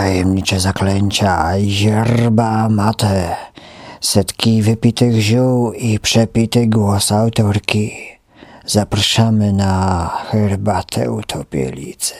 tajemnicze zaklęcia, yerba mate, setki wypitych ziół i przepity głos autorki. Zapraszamy na herbatę utopielicy.